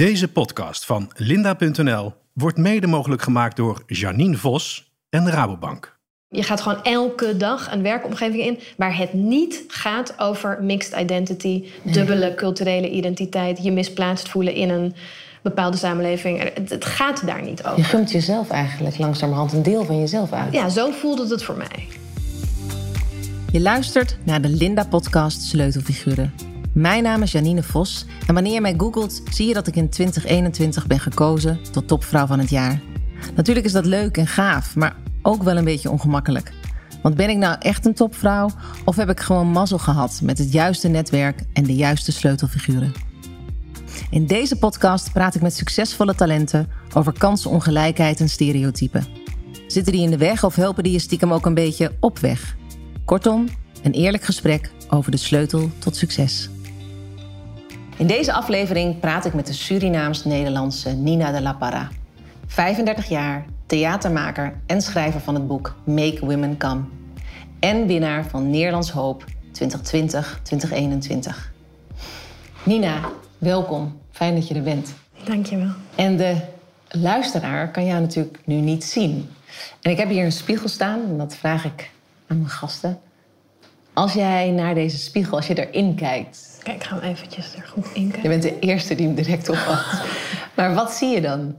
Deze podcast van Linda.nl wordt mede mogelijk gemaakt door Janine Vos en Rabobank. Je gaat gewoon elke dag een werkomgeving in waar het niet gaat over mixed identity, dubbele culturele identiteit, je misplaatst voelen in een bepaalde samenleving. Het gaat daar niet over. Je gunt jezelf eigenlijk langzamerhand een deel van jezelf uit. Ja, zo voelde het voor mij. Je luistert naar de Linda-podcast Sleutelfiguren. Mijn naam is Janine Vos en wanneer je mij googelt, zie je dat ik in 2021 ben gekozen tot topvrouw van het jaar. Natuurlijk is dat leuk en gaaf, maar ook wel een beetje ongemakkelijk. Want ben ik nou echt een topvrouw of heb ik gewoon mazzel gehad met het juiste netwerk en de juiste sleutelfiguren? In deze podcast praat ik met succesvolle talenten over kansenongelijkheid en stereotypen. Zitten die in de weg of helpen die je stiekem ook een beetje op weg? Kortom, een eerlijk gesprek over de sleutel tot succes. In deze aflevering praat ik met de Surinaams-Nederlandse Nina de la Parra. 35 jaar, theatermaker en schrijver van het boek Make Women Come. En winnaar van Nederlands Hoop 2020-2021. Nina, welkom. Fijn dat je er bent. Dankjewel. En de luisteraar kan jou natuurlijk nu niet zien. En ik heb hier een spiegel staan en dat vraag ik aan mijn gasten. Als jij naar deze spiegel, als je erin kijkt, Kijk, ik ga hem eventjes er goed in kijken. Je bent de eerste die hem direct opvat. maar wat zie je dan?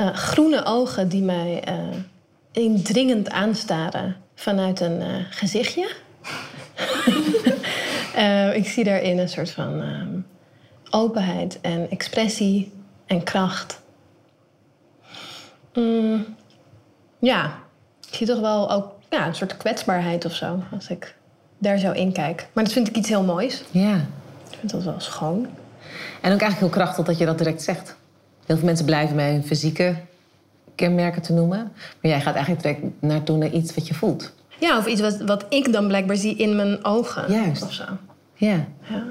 Uh, groene ogen die mij uh, indringend aanstaren vanuit een uh, gezichtje. ik zie daarin een soort van openheid en expressie en kracht. Mm, ja, ik zie toch wel ook ja, een soort kwetsbaarheid of zo als ik daar zo in kijk. Maar dat vind ik iets heel moois. Ja. Ik vind dat wel schoon. En ook eigenlijk heel krachtig dat je dat direct zegt. Heel veel mensen blijven bij hun fysieke kenmerken te noemen. Maar jij gaat eigenlijk direct naartoe naar iets wat je voelt. Ja, of iets wat, wat ik dan blijkbaar zie in mijn ogen. Juist. Of zo. Ja. ja.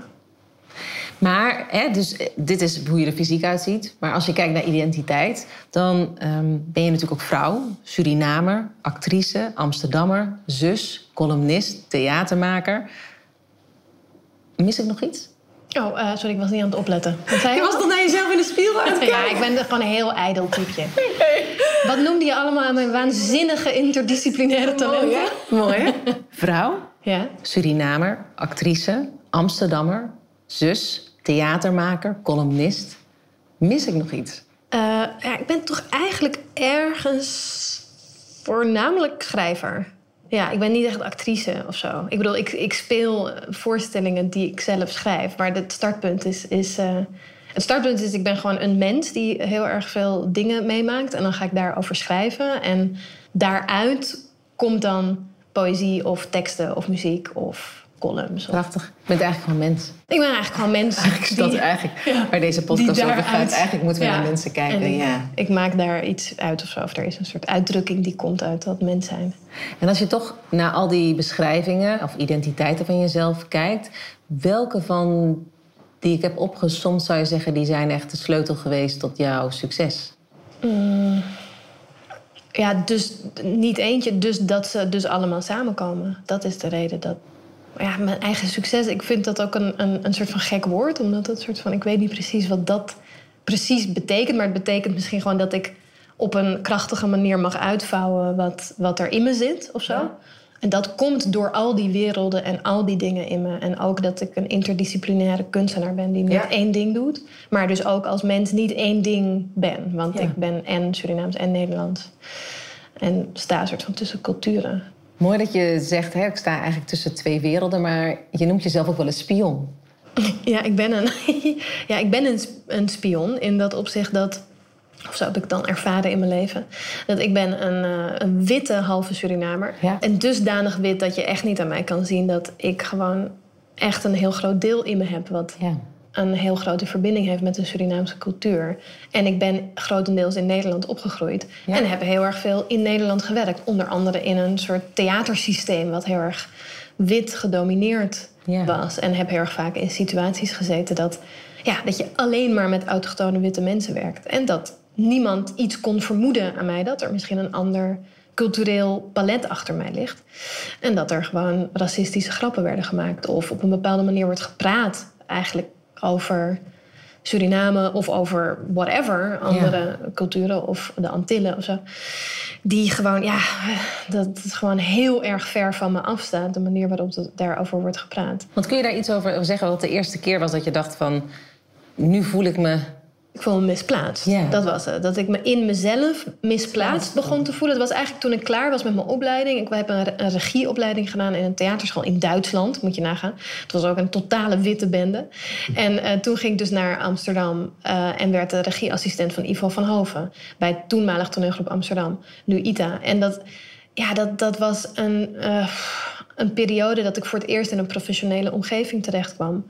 Maar, hè, dus dit is hoe je er fysiek uitziet. Maar als je kijkt naar identiteit, dan um, ben je natuurlijk ook vrouw, Surinamer, actrice, Amsterdammer, zus, columnist, theatermaker. Mis ik nog iets? Oh, uh, sorry, ik was niet aan het opletten. Wat zei je? je was toch naar jezelf in de spiegel aan het kijken? Ja, ik ben gewoon een heel ijdel typeje. Wat noemde je allemaal aan mijn waanzinnige interdisciplinaire talenten? Mooi, hè? Vrouw, ja. Surinamer, actrice, Amsterdammer, zus, theatermaker, columnist. Mis ik nog iets? Uh, ja, ik ben toch eigenlijk ergens voornamelijk schrijver. Ja, ik ben niet echt actrice of zo. Ik bedoel, ik, ik speel voorstellingen die ik zelf schrijf. Maar het startpunt is. is uh, het startpunt is, ik ben gewoon een mens die heel erg veel dingen meemaakt. En dan ga ik daarover schrijven. En daaruit komt dan poëzie of teksten of muziek of columns. Prachtig. Je bent eigenlijk gewoon mens. Ik ben eigenlijk gewoon mens. Eigenlijk is dat die, eigenlijk ja, waar deze podcast over gaat. Eigenlijk moeten we ja, naar mensen kijken. En ja. Ik maak daar iets uit of zo. Of er is een soort uitdrukking die komt uit dat mens zijn. En als je toch naar al die beschrijvingen of identiteiten van jezelf kijkt... welke van die ik heb opgesomd zou je zeggen... die zijn echt de sleutel geweest tot jouw succes? Mm. Ja, dus niet eentje. Dus dat ze dus allemaal samenkomen. Dat is de reden dat ja, mijn eigen succes. Ik vind dat ook een, een, een soort van gek woord. Omdat het soort van. Ik weet niet precies wat dat precies betekent. Maar het betekent misschien gewoon dat ik op een krachtige manier mag uitvouwen wat, wat er in me zit of zo. Ja. En dat komt door al die werelden en al die dingen in me. En ook dat ik een interdisciplinaire kunstenaar ben die niet ja. één ding doet. Maar dus ook als mens niet één ding ben. Want ja. ik ben en Surinaams en Nederlands. En sta een soort van tussen culturen. Mooi dat je zegt, hè, ik sta eigenlijk tussen twee werelden, maar je noemt jezelf ook wel een spion. Ja, ik ben een, ja, ik ben een, een spion in dat opzicht dat, of zo heb ik dan ervaren in mijn leven, dat ik ben een, uh, een witte halve Surinamer. Ja. En dusdanig wit dat je echt niet aan mij kan zien dat ik gewoon echt een heel groot deel in me heb wat ja. Een heel grote verbinding heeft met de Surinaamse cultuur. En ik ben grotendeels in Nederland opgegroeid. Ja. En heb heel erg veel in Nederland gewerkt. Onder andere in een soort theatersysteem wat heel erg wit gedomineerd Ja. was. En heb heel erg vaak in situaties gezeten dat, ja, dat je alleen maar met autochtone witte mensen werkt. En dat niemand iets kon vermoeden aan mij dat er misschien een ander cultureel palet achter mij ligt. En dat er gewoon racistische grappen werden gemaakt. Of op een bepaalde manier wordt gepraat eigenlijk over Suriname of over whatever, andere culturen of de Antillen of zo. Die gewoon, ja, dat het gewoon heel erg ver van me afstaat, de manier waarop het daarover wordt gepraat. Want kun je daar iets over zeggen wat de eerste keer was dat je dacht van, nu voel ik me ik voel me misplaatst. Dat was het. Dat ik me in mezelf misplaatst begon te voelen. Dat was eigenlijk toen ik klaar was met mijn opleiding. Ik heb een, een regieopleiding gedaan in een theaterschool in Duitsland. Moet je nagaan. Het was ook een totale witte bende. En uh, toen ging ik dus naar Amsterdam. Uh, en werd de regieassistent van Ivo van Hoven. Bij toenmalig toneelgroep Amsterdam. Nu ITA. En dat, ja, dat, dat was een, uh, een periode dat ik voor het eerst in een professionele omgeving terecht kwam.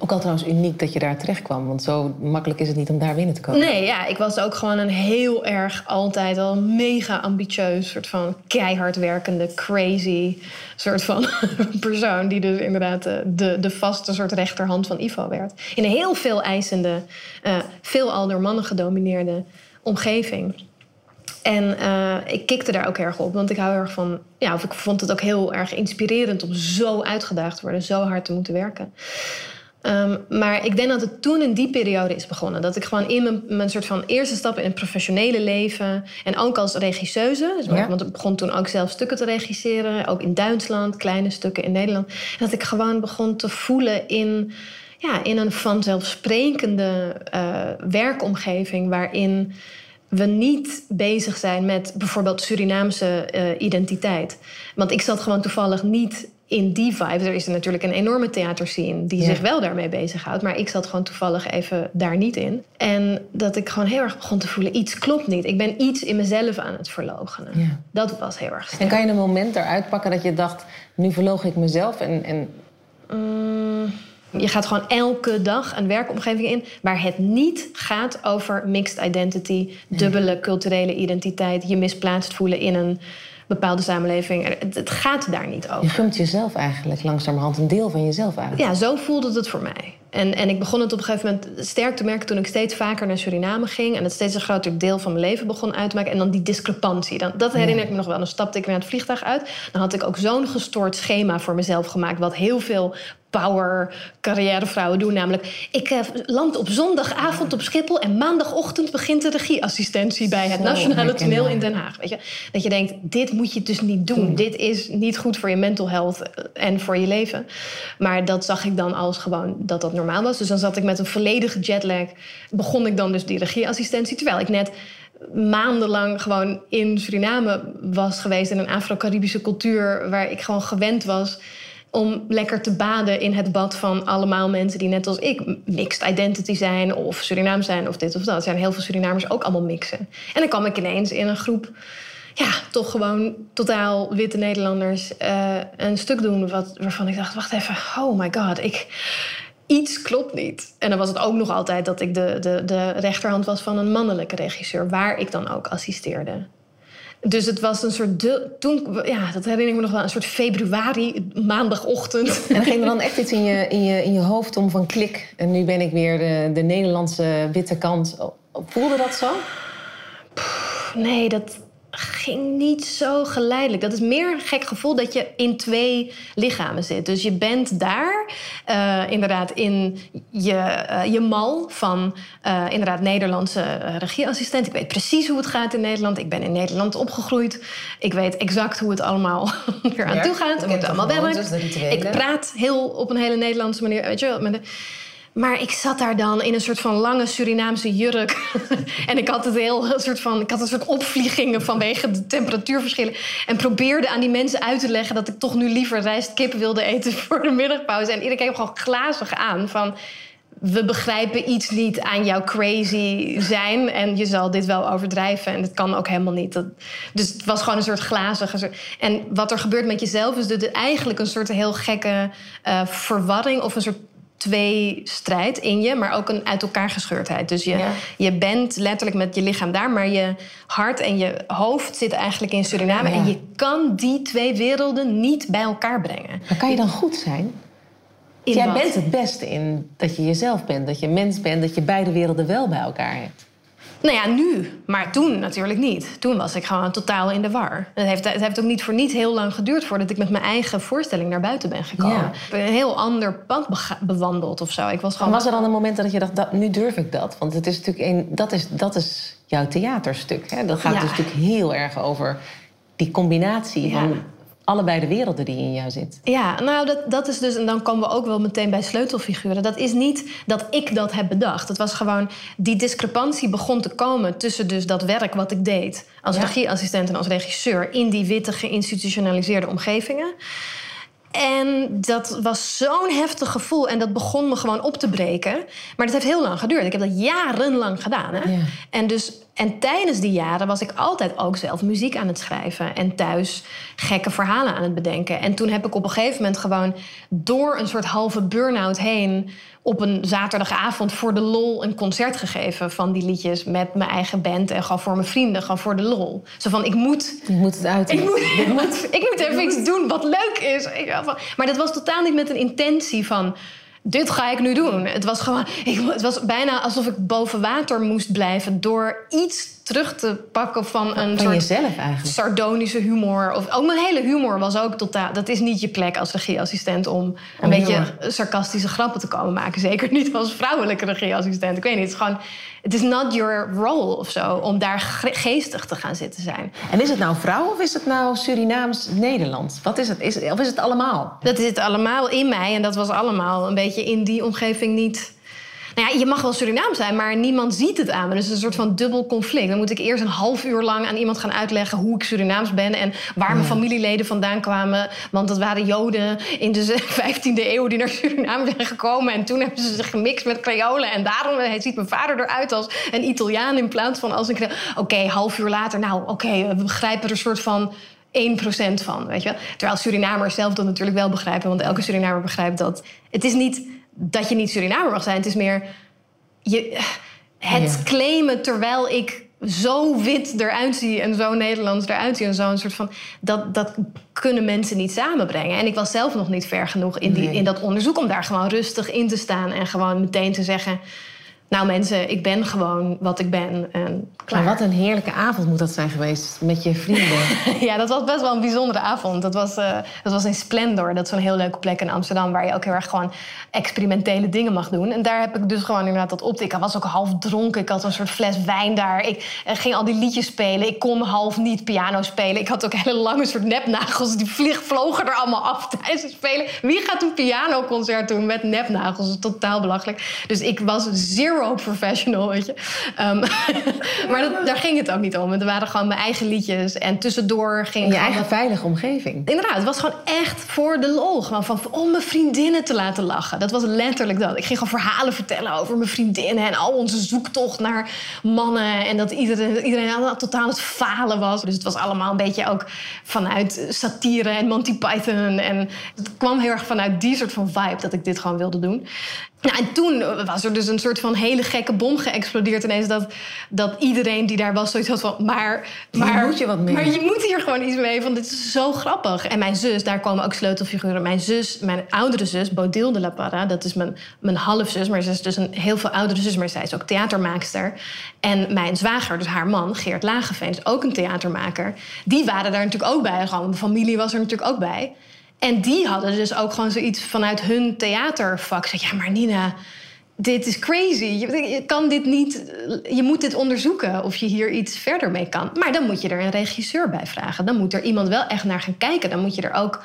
Ook al trouwens uniek dat je daar terecht kwam. Want zo makkelijk is het niet om daar binnen te komen. Nee, ja, ik was ook gewoon een heel erg altijd al mega ambitieus, soort van keihard werkende, crazy soort van persoon. Die dus inderdaad de, de, de vaste soort rechterhand van Ivo werd. In een heel veel eisende, uh, veelal door mannen gedomineerde omgeving. En uh, ik kikte daar ook erg op, want ik hou erg van. Ja, of ik vond het ook heel erg inspirerend om zo uitgedaagd te worden, zo hard te moeten werken. Um, maar ik denk dat het toen in die periode is begonnen. Dat ik gewoon in mijn, mijn soort van eerste stappen in het professionele leven... en ook als regisseuse, dus ja. want ik begon toen ook zelf stukken te regisseren... ook in Duitsland, kleine stukken in Nederland... dat ik gewoon begon te voelen in, ja, in een vanzelfsprekende uh, werkomgeving... waarin we niet bezig zijn met bijvoorbeeld Surinaamse uh, identiteit. Want ik zat gewoon toevallig niet in die vibe. Er is natuurlijk een enorme theaterscene die zich wel daarmee bezighoudt. Maar ik zat gewoon toevallig even daar niet in. En dat ik gewoon heel erg begon te voelen: iets klopt niet. Ik ben iets in mezelf aan het verlogenen. Ja. Dat was heel erg sterk. En kan je een moment eruit pakken dat je dacht: nu verloog ik mezelf en. en... Mm, je gaat gewoon elke dag een werkomgeving in waar het niet gaat over mixed identity, dubbele culturele identiteit, je misplaatst voelen in een bepaalde samenleving. Het, gaat daar niet over. Je gunt jezelf eigenlijk langzamerhand een deel van jezelf uit. Ja, zo voelde het voor mij. En, en ik begon het op een gegeven moment sterk te merken toen ik steeds vaker naar Suriname ging. En het steeds een groter deel van mijn leven begon uit te maken. En dan die discrepantie. Dan, dat herinner ik me nog wel. Dan stapte ik weer aan het vliegtuig uit. Dan had ik ook zo'n gestoord schema voor mezelf gemaakt. Wat heel veel power carrièrevrouwen doen. Namelijk, ik uh, land op zondagavond op Schiphol... en maandagochtend begint de regieassistentie... bij het Nationale Toneel in Den Haag. Weet je? Dat je denkt, dit moet je dus niet doen. Dit is niet goed voor je mental health en voor je leven. Maar dat zag ik dan als gewoon dat dat normaal was. Dus dan zat ik met een volledige jetlag... begon ik dan dus die regieassistentie... terwijl ik net maandenlang gewoon in Suriname was geweest... in een Afro-Caribische cultuur... waar ik gewoon gewend was om lekker te baden in het bad van allemaal mensen die net als ik mixed identity zijn of Surinaam zijn of dit of dat. Er zijn heel veel Surinamers ook allemaal mixen. En dan kwam ik ineens in een groep, ja, toch gewoon totaal witte Nederlanders uh, een stuk doen wat, waarvan ik dacht, wacht even, oh my god, ik, iets klopt niet. En dan was het ook nog altijd dat ik de, de, de rechterhand was van een mannelijke regisseur, waar ik dan ook assisteerde. Dus het was een soort. De, toen, ja, dat herinner ik me nog wel. Een soort februari, maandagochtend. En ging er dan echt iets in je, in je, in je hoofd om van klik. En nu ben ik weer de, de Nederlandse witte kant. Voelde dat zo? Nee, dat, ging niet zo geleidelijk. Dat is meer een gek gevoel dat je in twee lichamen zit. Dus je bent daar, uh, inderdaad, in je, uh, je mal van uh, inderdaad Nederlandse regieassistent. Ik weet precies hoe het gaat in Nederland. Ik ben in Nederland opgegroeid. Ik weet exact hoe het allemaal eraan toe gaat. Het allemaal werkt. Ik praat heel op een hele Nederlandse manier. Weet je wel, maar ik zat daar dan in een soort van lange Surinaamse jurk. en ik had het heel een soort van. Ik had een soort opvliegingen vanwege de temperatuurverschillen. En probeerde aan die mensen uit te leggen dat ik toch nu liever rijstkip wilde eten voor de middagpauze. En iedereen keek gewoon glazig aan van. We begrijpen iets niet aan jouw crazy zijn. En je zal dit wel overdrijven. En dat kan ook helemaal niet. Dat, dus het was gewoon een soort glazige. En wat er gebeurt met jezelf is dat het eigenlijk een soort heel gekke uh, verwarring. of een soort twee strijd in je, maar ook een uit elkaar gescheurdheid. Dus je, je bent letterlijk met je lichaam daar, maar je hart en je hoofd zitten eigenlijk in Suriname. En je kan die twee werelden niet bij elkaar brengen. Maar kan je dan goed zijn? Jij bent het beste in dat je jezelf bent, dat je mens bent, dat je beide werelden wel bij elkaar hebt. Nou ja, nu. Maar toen natuurlijk niet. Toen was ik gewoon totaal in de war. Het heeft, het heeft ook niet voor niet heel lang geduurd voordat ik met mijn eigen voorstelling naar buiten ben gekomen. Ja. Ik een heel ander pad bewandeld of zo. Ik was gewoon. Was er dan een moment dat je dacht, dat, nu durf ik dat? Want het is natuurlijk een, dat, is, dat is jouw theaterstuk. Hè? Dat gaat Ja. dus natuurlijk heel erg over die combinatie Ja. van allebei de werelden die in jou zit. Ja, nou, dat, dat is dus, en dan komen we ook wel meteen bij sleutelfiguren. Dat is niet dat ik dat heb bedacht. Het was gewoon, die discrepantie begon te komen tussen dus dat werk wat ik deed als Ja. regieassistent en als regisseur in die witte geïnstitutionaliseerde omgevingen. En dat was zo'n heftig gevoel en dat begon me gewoon op te breken. Maar dat heeft heel lang geduurd. Ik heb dat jarenlang gedaan. Hè? Ja. En, dus, en tijdens die jaren was ik altijd ook zelf muziek aan het schrijven. En thuis gekke verhalen aan het bedenken. En toen heb ik op een gegeven moment gewoon door een soort halve burn-out heen... op een zaterdagavond voor de lol een concert gegeven van die liedjes... met mijn eigen band en gewoon voor mijn vrienden, gewoon voor de lol. Zo van, ik moet Je moet het uit. ik moet, ik, moet, ik moet even iets doen wat leuk is. Ik Maar dat was totaal niet met een intentie van... Dit ga ik nu doen. Het was gewoon. Ik, het was bijna alsof ik boven water moest blijven. door iets terug te pakken van een Van soort jezelf eigenlijk. sardonische humor. Of ook mijn hele humor was ook totaal. Dat is niet je plek als regieassistent om een Om beetje humor. sarcastische grappen te komen maken. Zeker niet als vrouwelijke regieassistent. Ik weet niet. Het is gewoon. Het is not your role of zo om daar ge- geestig te gaan zitten zijn. En is het nou vrouw of is het nou Surinaams-Nederland? Wat is het? Is, of is het allemaal? Dat zit allemaal in mij en dat was allemaal een beetje in die omgeving niet. Nou ja, je mag wel Surinaam zijn, maar niemand ziet het aan me. Dus het is een soort van dubbel conflict. Dan moet ik eerst een half uur lang aan iemand gaan uitleggen hoe ik Surinaams ben en waar mijn familieleden vandaan kwamen. Want dat waren Joden in de 15e eeuw die naar Suriname zijn gekomen. En toen hebben ze zich gemixt met Creolen. En daarom eh, ziet mijn vader eruit als een Italiaan in plaats van als een. Oké, half uur later, nou oké, we begrijpen er een soort van 1% van, weet je wel. Terwijl Surinamers zelf dat natuurlijk wel begrijpen. Want elke Surinamer begrijpt dat. Het is niet dat je niet Surinamer mag zijn. Het is meer je, het Ja. claimen terwijl ik zo wit eruit zie en zo Nederlands eruit zie en zo een soort van dat dat kunnen mensen niet samenbrengen. En ik was zelf nog niet ver genoeg in, die, Nee. in dat onderzoek om daar gewoon rustig in te staan en gewoon meteen te zeggen: Nou mensen, ik ben gewoon wat ik ben en klaar. Maar wat een heerlijke avond moet dat zijn geweest met je vrienden. Ja, dat was best wel een bijzondere avond. Dat was, eh, dat was in Splendor. Dat is een heel leuke plek in Amsterdam... waar je ook heel erg gewoon experimentele dingen mag doen. En daar heb ik dus gewoon inderdaad dat op. Ik was ook half dronken. Ik had een soort fles wijn daar. Ik eh, ging al die liedjes spelen. Ik kon half niet piano spelen. Ik had ook hele lange soort nepnagels. Die vlieg, vlogen er allemaal af tijdens het spelen. Wie gaat een pianoconcert doen met nepnagels? Dat is totaal belachelijk. Dus ik was zero professional, weet je. Ehm, maar dat, daar ging het ook niet om. Het waren gewoon mijn eigen liedjes. En tussendoor ging In ik je eigen veilige omgeving. Inderdaad, het was gewoon echt voor de lol. Gewoon van, om mijn vriendinnen te laten lachen. Dat was letterlijk dat. Ik ging gewoon verhalen vertellen over mijn vriendinnen... en al onze zoektocht naar mannen. En dat iedereen, iedereen totaal het falen was. Dus het was allemaal een beetje ook vanuit satire en Monty Python. En het kwam heel erg vanuit die soort van vibe... dat ik dit gewoon wilde doen. Nou, en toen was er dus een soort van hele gekke bom geëxplodeerd ineens... dat, dat iedereen die daar was zoiets had van... maar, maar, moet je wat mee. Maar je moet hier gewoon iets mee, want dit is zo grappig. En mijn zus, daar komen ook sleutelfiguren. Mijn zus, mijn oudere zus, Bodil de la Parra... dat is mijn, mijn halfzus, maar ze is dus een heel veel oudere zus... maar zij is ook theatermaakster. En mijn zwager, dus haar man, Geert Lageveen... is ook een theatermaker. Die waren daar natuurlijk ook bij. Gewoon, mijn familie was er natuurlijk ook bij. En die hadden dus ook gewoon zoiets vanuit hun theatervak. Zeg, ja, maar Nina, dit is crazy. Je, je kan dit niet. Je moet dit onderzoeken of je hier iets verder mee kan. Maar dan moet je er een regisseur bij vragen. Dan moet er iemand wel echt naar gaan kijken. Dan moet je er ook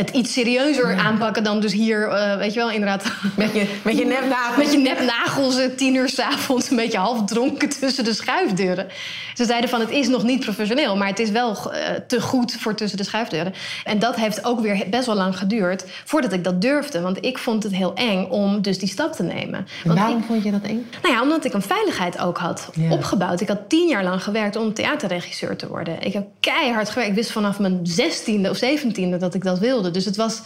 het iets serieuzer aanpakken dan dus hier, eh, weet je wel, inderdaad. Met je, met je nepnagels. Met je nepnagels, eh, tien uur s'avonds, een beetje half dronken tussen de schuifdeuren. Ze zeiden van het is nog niet professioneel, maar het is wel eh, te goed voor tussen de schuifdeuren. En dat heeft ook weer best wel lang geduurd voordat ik dat durfde. Want ik vond het heel eng om dus die stap te nemen. En Want waarom ik- vond je dat eng? nou ja, omdat ik een veiligheid ook had opgebouwd. Ik had tien jaar lang gewerkt om theaterregisseur te worden. Ik heb keihard gewerkt. Ik wist vanaf mijn zestiende of zeventiende dat ik dat wilde. Dus het was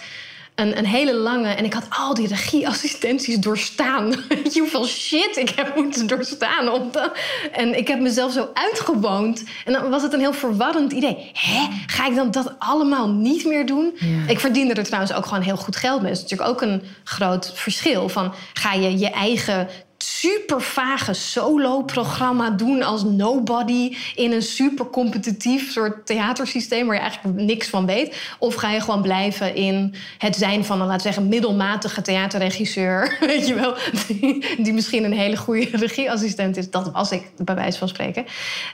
een, een hele lange... En ik had al die regieassistenties doorstaan. Weet je hoeveel shit ik heb moeten doorstaan. Om te- en ik heb mezelf zo uitgewoond. En dan was het een heel verwarrend idee. Hè? Ga ik dan dat allemaal niet meer doen? Ja. Ik verdiende er trouwens ook gewoon heel goed geld mee. Dat is natuurlijk ook een groot verschil. Van, ga je je eigen super vage solo-programma doen als nobody in een super competitief soort theatersysteem waar je eigenlijk niks van weet? Of ga je gewoon blijven in het zijn van een, laten we zeggen, middelmatige theaterregisseur, weet je wel, die, die misschien een hele goede regieassistent is? Dat was ik, bij wijze van spreken.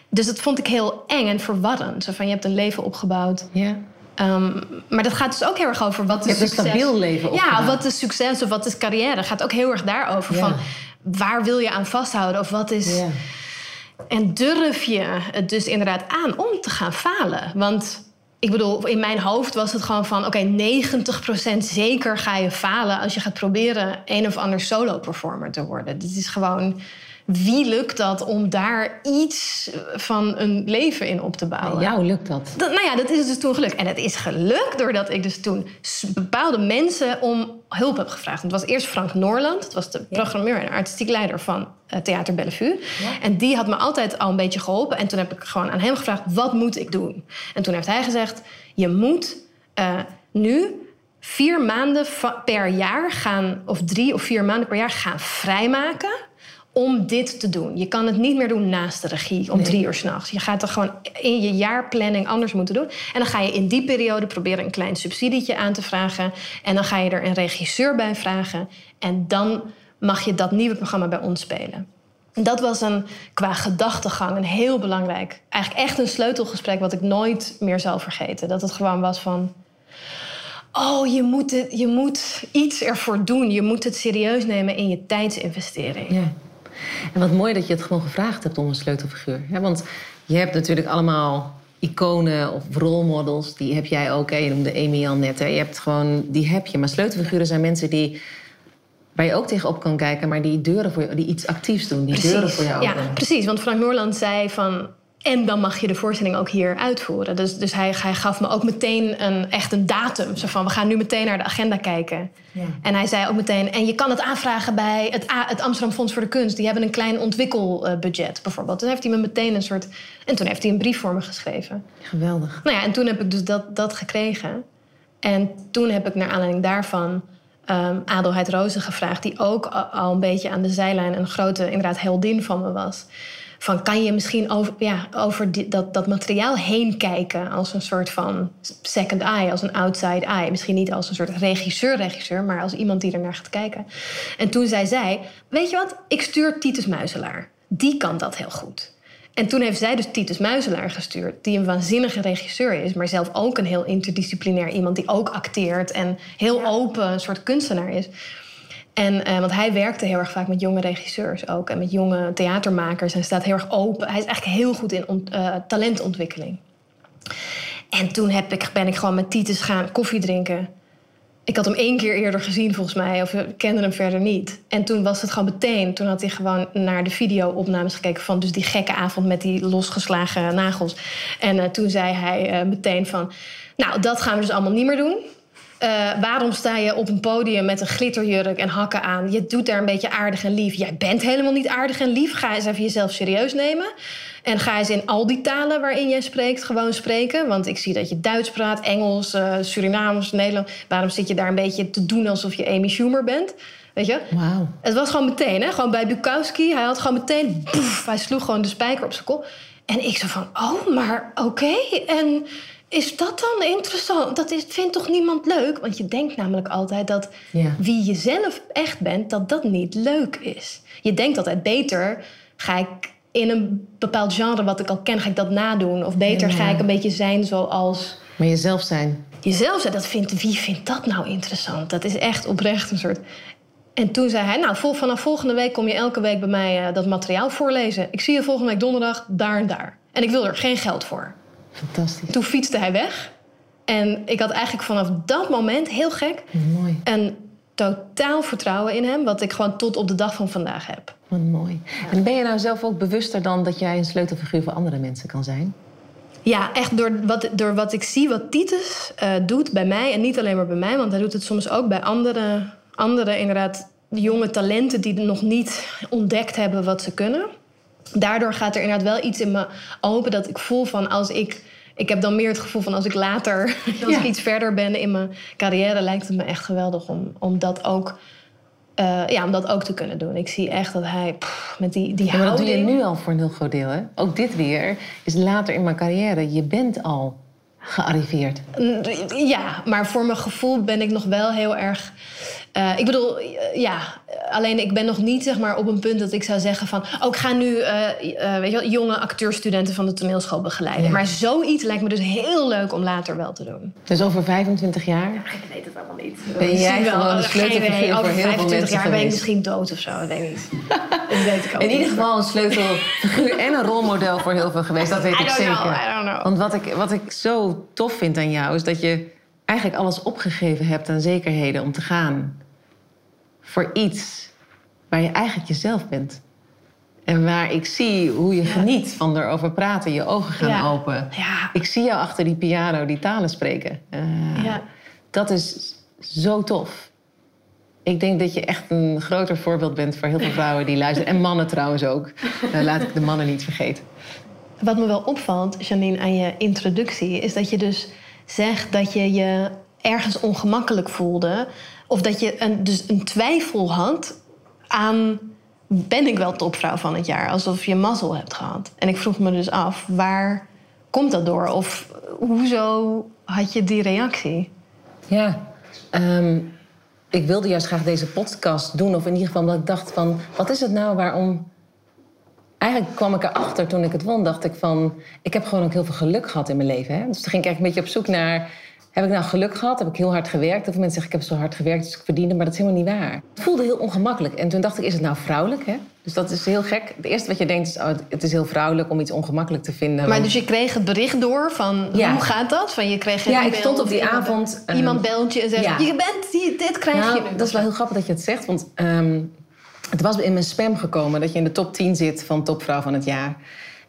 Dus dat vond ik heel eng en verwarrend. Zo van je hebt een leven opgebouwd. Ja. Um, maar dat gaat dus ook heel erg over wat is succes. een stabiel leven Ja, wat is succes of wat is carrière? gaat ook heel erg daarover. Ja. Van waar wil je aan vasthouden? Of wat is. En durf je het dus inderdaad aan om te gaan falen? Want ik bedoel, in mijn hoofd was het gewoon van: oké, 90% zeker ga je falen als je gaat proberen een of ander solo-performer te worden. Dit is gewoon wie lukt dat om daar iets van een leven in op te bouwen? Jou lukt dat? dat? Nou ja, dat is dus toen gelukt. En het is gelukt doordat ik dus toen bepaalde mensen om hulp heb gevraagd. Het was eerst Frank Noorland, dat was de programmeur en artistiek leider van uh, Theater Bellevue. En die had me altijd al een beetje geholpen. En toen heb ik gewoon aan hem gevraagd: wat moet ik doen? En toen heeft hij gezegd: je moet uh, nu vier maanden per jaar gaan, of drie of vier maanden per jaar gaan vrijmaken om dit te doen. Je kan het niet meer doen naast de regie om drie uur s'nachts. Je gaat er gewoon in je jaarplanning anders moeten doen. En dan ga je in die periode proberen een klein subsidietje aan te vragen. En dan ga je er een regisseur bij vragen. En dan mag je dat nieuwe programma bij ons spelen. En dat was een, qua gedachtegang een heel belangrijk, eigenlijk echt een sleutelgesprek wat ik nooit meer zal vergeten. Dat het gewoon was van, oh, je moet, het, je moet iets ervoor doen. Je moet het serieus nemen in je tijdsinvestering. Ja. En wat mooi dat je het gewoon gevraagd hebt om een sleutelfiguur. want je hebt natuurlijk allemaal iconen of rolmodels. Die heb jij ook. Hè? Je noemde Amy al net. Hè? Je hebt gewoon, die heb je. Maar sleutelfiguren zijn mensen die waar je ook tegenop kan kijken, maar die deuren voor je, die iets actiefs doen, die deuren voor jou Ja, precies. Want Frank Noorland zei van en dan mag je de voorstelling ook hier uitvoeren. Dus, dus hij, hij gaf me ook meteen een, echt een datum. Zo van, we gaan nu meteen naar de agenda kijken. Ja. En hij zei ook meteen... en je kan het aanvragen bij het, het Amsterdam Fonds voor de Kunst. Die hebben een klein ontwikkelbudget bijvoorbeeld. Toen heeft hij me meteen een soort... en toen heeft hij een brief voor me geschreven. Geweldig. Nou ja, en toen heb ik dus dat, dat gekregen. En toen heb ik naar aanleiding daarvan... Um, Adelheid Rozen gevraagd... die ook al een beetje aan de zijlijn... een grote inderdaad heldin van me was... Van kan je misschien over, ja, over die, dat, dat materiaal heen kijken als een soort van second eye, als een outside eye. Misschien niet als een soort regisseur-regisseur, maar als iemand die er naar gaat kijken. En toen zei zij: Weet je wat, ik stuur Titus Muizelaar. Die kan dat heel goed. En toen heeft zij dus Titus Muizelaar gestuurd, die een waanzinnige regisseur is, maar zelf ook een heel interdisciplinair iemand die ook acteert en heel open, een soort kunstenaar is. En, uh, want hij werkte heel erg vaak met jonge regisseurs ook. En met jonge theatermakers. En staat heel erg open. Hij is eigenlijk heel goed in uh, talentontwikkeling. En toen heb ik, ben ik gewoon met Titus gaan koffie drinken. Ik had hem één keer eerder gezien volgens mij. Of ik kende hem verder niet. En toen was het gewoon meteen. Toen had hij gewoon naar de video-opnames gekeken. Van dus die gekke avond met die losgeslagen nagels. En uh, toen zei hij meteen van... Nou, dat gaan we dus allemaal niet meer doen. Uh, waarom sta je op een podium met een glitterjurk en hakken aan? Je doet daar een beetje aardig en lief. Jij bent helemaal niet aardig en lief. Ga eens even jezelf serieus nemen. En ga eens in al die talen waarin jij spreekt gewoon spreken. Want ik zie dat je Duits praat, Engels, uh, Surinaams, Nederlands. Waarom zit je daar een beetje te doen alsof je Amy Schumer bent? Weet je? Wauw. Het was gewoon meteen, hè? Gewoon bij Bukowski. Hij had gewoon meteen... Boef, hij sloeg gewoon de spijker op zijn kop. En ik zo van, oh, maar oké. En is dat dan interessant? Dat is, vindt toch niemand leuk? Want je denkt namelijk altijd dat wie je zelf echt bent, dat dat niet leuk is. Je denkt altijd beter, ga ik in een bepaald genre wat ik al ken, ga ik dat nadoen? Of beter ga ik een beetje zijn zoals... Maar jezelf zijn. Jezelf zijn, dat vindt, wie vindt dat nou interessant? Dat is echt oprecht een soort... En toen zei hij, nou, vanaf volgende week kom je elke week bij mij uh, dat materiaal voorlezen. Ik zie je volgende week donderdag daar en daar. En ik wil er geen geld voor. Fantastisch. Toen fietste hij weg. En ik had eigenlijk vanaf dat moment, heel gek, mooi. een totaal vertrouwen in hem, wat ik gewoon tot op de dag van vandaag heb. Wat mooi. En ben je nou zelf ook bewuster dan dat jij een sleutelfiguur voor andere mensen kan zijn? Ja, echt door wat, door wat ik zie wat Titus uh, doet bij mij. En niet alleen maar bij mij, want hij doet het soms ook bij andere, andere inderdaad, jonge talenten die nog niet ontdekt hebben wat ze kunnen daardoor gaat er inderdaad wel iets in me open dat ik voel van als ik. Ik heb dan meer het gevoel van als ik later, als ik iets verder ben in mijn carrière, lijkt het me echt geweldig om, om dat ook eh, ja, om dat ook te kunnen doen. Ik zie echt dat hij pff, met die, die Ja, maar dat doe je nu al voor een heel groot deel. Hè? Ook dit weer is later in mijn carrière. Je bent al gearriveerd. Ja, maar voor mijn gevoel ben ik nog wel heel erg. Eh, ik bedoel, eh, ja, alleen ik ben nog niet zeg maar, op een punt dat ik zou zeggen van... oh, ik ga nu eh, weet je wel, jonge acteurstudenten van de toneelschool begeleiden. Ja. Maar zoiets lijkt me dus heel leuk om later wel te doen. Dus over 25 jaar Ik weet het allemaal niet. Ben jij gewoon een sleutelfiguur voor Over heel veel 25 mensen jaar ben ik misschien dood of zo, dat weet ik niet. dat weet ik ook in niet. ieder geval een sleutelfiguur en een rolmodel voor heel veel geweest. Dat weet I ik don't zeker. know, I don't know. Want wat ik, wat ik zo tof vind aan jou is dat je eigenlijk alles opgegeven hebt aan zekerheden om te gaan voor iets waar je eigenlijk jezelf bent. En waar ik zie hoe je geniet van erover praten, je ogen gaan Ja. open. Ja. Ik zie jou achter die piano die talen spreken. Ja. Dat is zo tof. Ik denk dat je echt een groter voorbeeld bent voor heel veel vrouwen die luisteren. En mannen trouwens ook. Eh, laat ik de mannen niet vergeten. Wat me wel opvalt, Janine, aan je introductie, is dat je dus zegt dat je je ergens ongemakkelijk voelde. Of dat je een, dus een twijfel had aan. Ben ik wel topvrouw van het jaar? Alsof je mazzel hebt gehad. En ik vroeg me dus af, waar komt dat door? Of hoezo had je die reactie? Ja, ehm, ik wilde juist graag deze podcast doen. Of in ieder geval omdat ik dacht van... Wat is het nou waarom... Eigenlijk kwam ik erachter toen ik het won. Dacht ik van... Ik heb gewoon ook heel veel geluk gehad in mijn leven. Hè? Dus toen ging ik eigenlijk een beetje op zoek naar... Heb ik nou geluk gehad? Heb ik heel hard gewerkt? Veel mensen zeggen ik heb zo hard gewerkt, dus ik verdiende. Maar dat is helemaal niet waar. Het voelde heel ongemakkelijk. En toen dacht ik, is het nou vrouwelijk? Hè? Dus dat is heel gek. Het eerste wat je denkt is, oh, het is heel vrouwelijk om iets ongemakkelijk te vinden. Maar Want- dus je kreeg het bericht door van Ja. hoe gaat dat? Van je kreeg Ja, ik stond op of die iemand- avond, ehm, Iemand belt je en zegt: ja. Je bent dit krijg Nou, je nu. dat is wel heel grappig dat je het zegt. Want ehm, het was in mijn spam gekomen dat je in de top 10 zit van topvrouw van het jaar.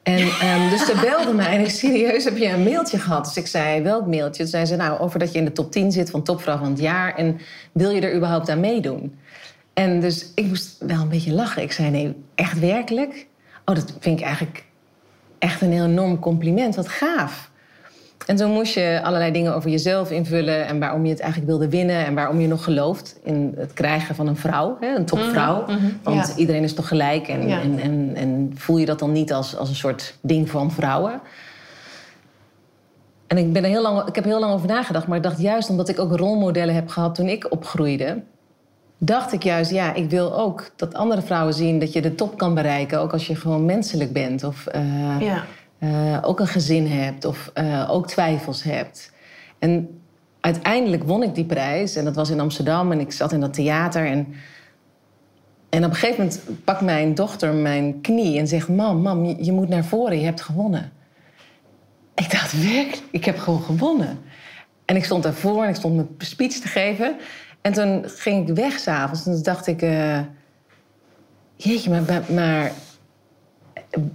En ehm, dus ze belde mij en ik serieus, heb je een mailtje gehad? Dus ik zei, welk mailtje? Toen zei ze, nou, over dat je in de top 10 zit van topvrouw van het jaar. En wil je er überhaupt aan meedoen? En dus ik moest wel een beetje lachen. Ik zei, nee, echt werkelijk? Oh, dat vind ik eigenlijk echt een enorm compliment. Wat gaaf. En zo moest je allerlei dingen over jezelf invullen en waarom je het eigenlijk wilde winnen en waarom je nog gelooft in het krijgen van een vrouw, hè, een topvrouw. Want ja. iedereen is toch gelijk en, Ja. en, en, en voel je dat dan niet als, als een soort ding van vrouwen? En ik, ben er heel lang, ik heb er heel lang over nagedacht, maar ik dacht juist omdat ik ook rolmodellen heb gehad toen ik opgroeide, dacht ik juist, ja, ik wil ook dat andere vrouwen zien dat je de top kan bereiken, ook als je gewoon menselijk bent. Of, eh, Ja. Eh, ook een gezin hebt of eh, ook twijfels hebt. En uiteindelijk won ik die prijs en dat was in Amsterdam en ik zat in dat theater. En, en op een gegeven moment pakt mijn dochter mijn knie en zegt: Mam, mam, je, moet naar voren, je hebt gewonnen. Ik dacht, werkelijk, ik heb gewoon gewonnen. En ik stond daarvoor en ik stond mijn speech te geven. En toen ging ik weg s'avonds en toen dacht ik: eh, Jeetje, maar- maar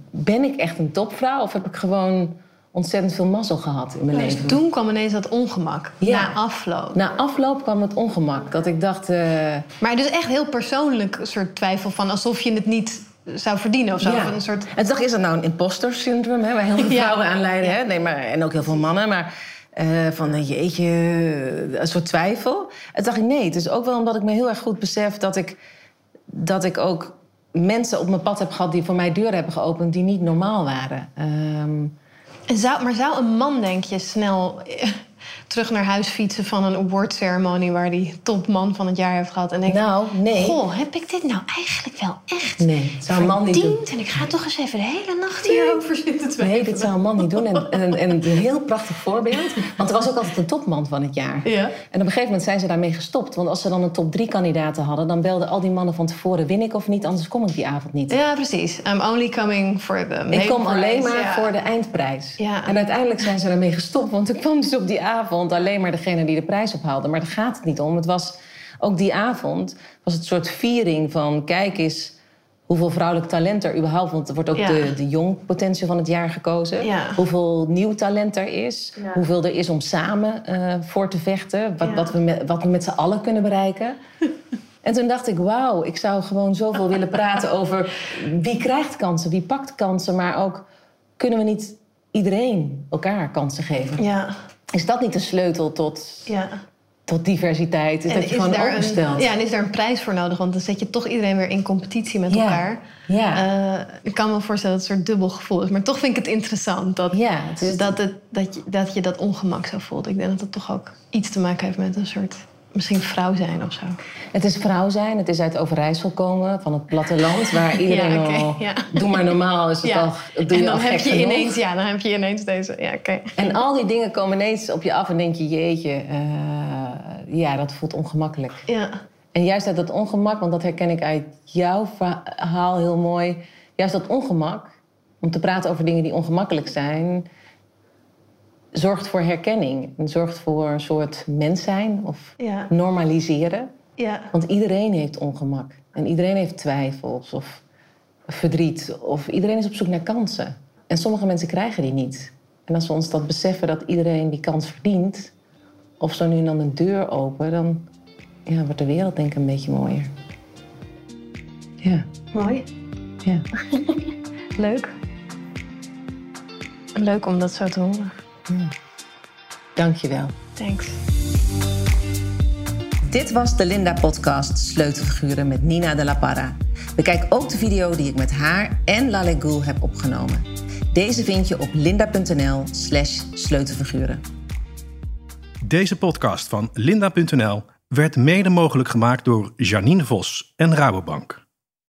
ben ik echt een topvrouw of heb ik gewoon ontzettend veel mazzel gehad in mijn Dus leven? toen kwam ineens dat ongemak. Ja. Na afloop. Na afloop kwam het ongemak. Dat ik dacht, eh, Maar dus echt heel persoonlijk soort twijfel van alsof je het niet zou verdienen of zo. ja. Of een soort... En dacht is dat nou een imposter syndroom, hè, waar heel veel vrouwen aan lijden, hè? Nee, maar, en ook heel veel mannen, maar eh, van eh, jeetje, een soort twijfel. En dacht ik, nee, het is ook wel omdat ik me heel erg goed besef dat ik, dat ik ook mensen op mijn pad heb gehad die voor mij deuren hebben geopend die niet normaal waren. Ehm, zou, maar zou een man, denk je, snel terug naar huis fietsen van een awardceremonie waar die topman van het jaar heeft gehad en denken: nou, nee. Goh, heb ik dit nou eigenlijk wel echt Nee, het zou een man niet doen. verdiend? En ik ga toch eens even de hele nacht hierover zitten twijfelen. Nee, dit zou een man niet doen. En, en, en een heel prachtig voorbeeld. Want er was ook altijd een topman van het jaar. Ja. En op een gegeven moment zijn ze daarmee gestopt. Want als ze dan een top drie kandidaten hadden... dan belden al die mannen van tevoren... win ik of niet, anders kom ik die avond niet. Ja, precies. I'm only coming for the ik kom main alleen maar ja. voor de eindprijs. Ja. En uiteindelijk zijn ze daarmee gestopt. Want er kwam dus op die avond alleen maar degene die de prijs ophaalde. Maar daar gaat het niet om. Het was, ook die avond was het een soort viering van... kijk eens hoeveel vrouwelijk talent er überhaupt... want er wordt ook Ja. de, de jong potentieel van het jaar gekozen. Ja. Hoeveel nieuw talent er is. Ja. Hoeveel er is om samen eh, voor te vechten. Wat, wat, we met, wat we met z'n allen kunnen bereiken. En toen dacht ik, wauw, ik zou gewoon zoveel willen praten over wie krijgt kansen, wie pakt kansen, maar ook kunnen we niet iedereen elkaar kansen geven? Ja, Is dat niet de sleutel tot ja. tot diversiteit. Dus dat je gewoon openstelt. ja, en is daar een prijs voor nodig? Want dan zet je toch iedereen weer in competitie met elkaar. Ja. Uh, ik kan me voorstellen dat het een soort dubbel gevoel is. Maar toch vind ik het interessant dat, ja, het dat, het, dat, je, dat je dat ongemak zo voelt. Ik denk dat het toch ook iets te maken heeft met een soort misschien vrouw zijn of zo. Het is vrouw zijn. Het is uit Overijssel komen, van het platteland, waar iedereen ja, okay, al... Ja. Doe maar normaal, is het al... Doe en dan heb je ineens, ja, dan heb je ineens deze... Ja, oké. En al die dingen komen ineens op je af en denk je, jeetje, uh, ja, dat voelt ongemakkelijk. Ja. En juist uit dat ongemak, want dat herken ik uit jouw verhaal heel mooi... Juist dat ongemak, om te praten over dingen die ongemakkelijk zijn zorgt voor herkenning. En zorgt voor een soort mens zijn of normaliseren. Ja. Want iedereen heeft ongemak. En iedereen heeft twijfels of verdriet. Of iedereen is op zoek naar kansen. En sommige mensen krijgen die niet. En als we ons dat beseffen dat iedereen die kans verdient... of zo nu en dan een deur open... dan ja, wordt de wereld denk ik een beetje mooier. Ja. Mooi. Ja. Leuk. Leuk om dat zo te horen. Ja. Dankjewel. Thanks. Dit was de Linda-podcast Sleutelfiguren met Nina de la Parra. Bekijk ook de video die ik met haar en Lale Gul heb opgenomen. Deze vind je op linda.nl slash sleutelfiguren. Deze podcast van linda.nl werd mede mogelijk gemaakt door Janine Vos en Rabobank.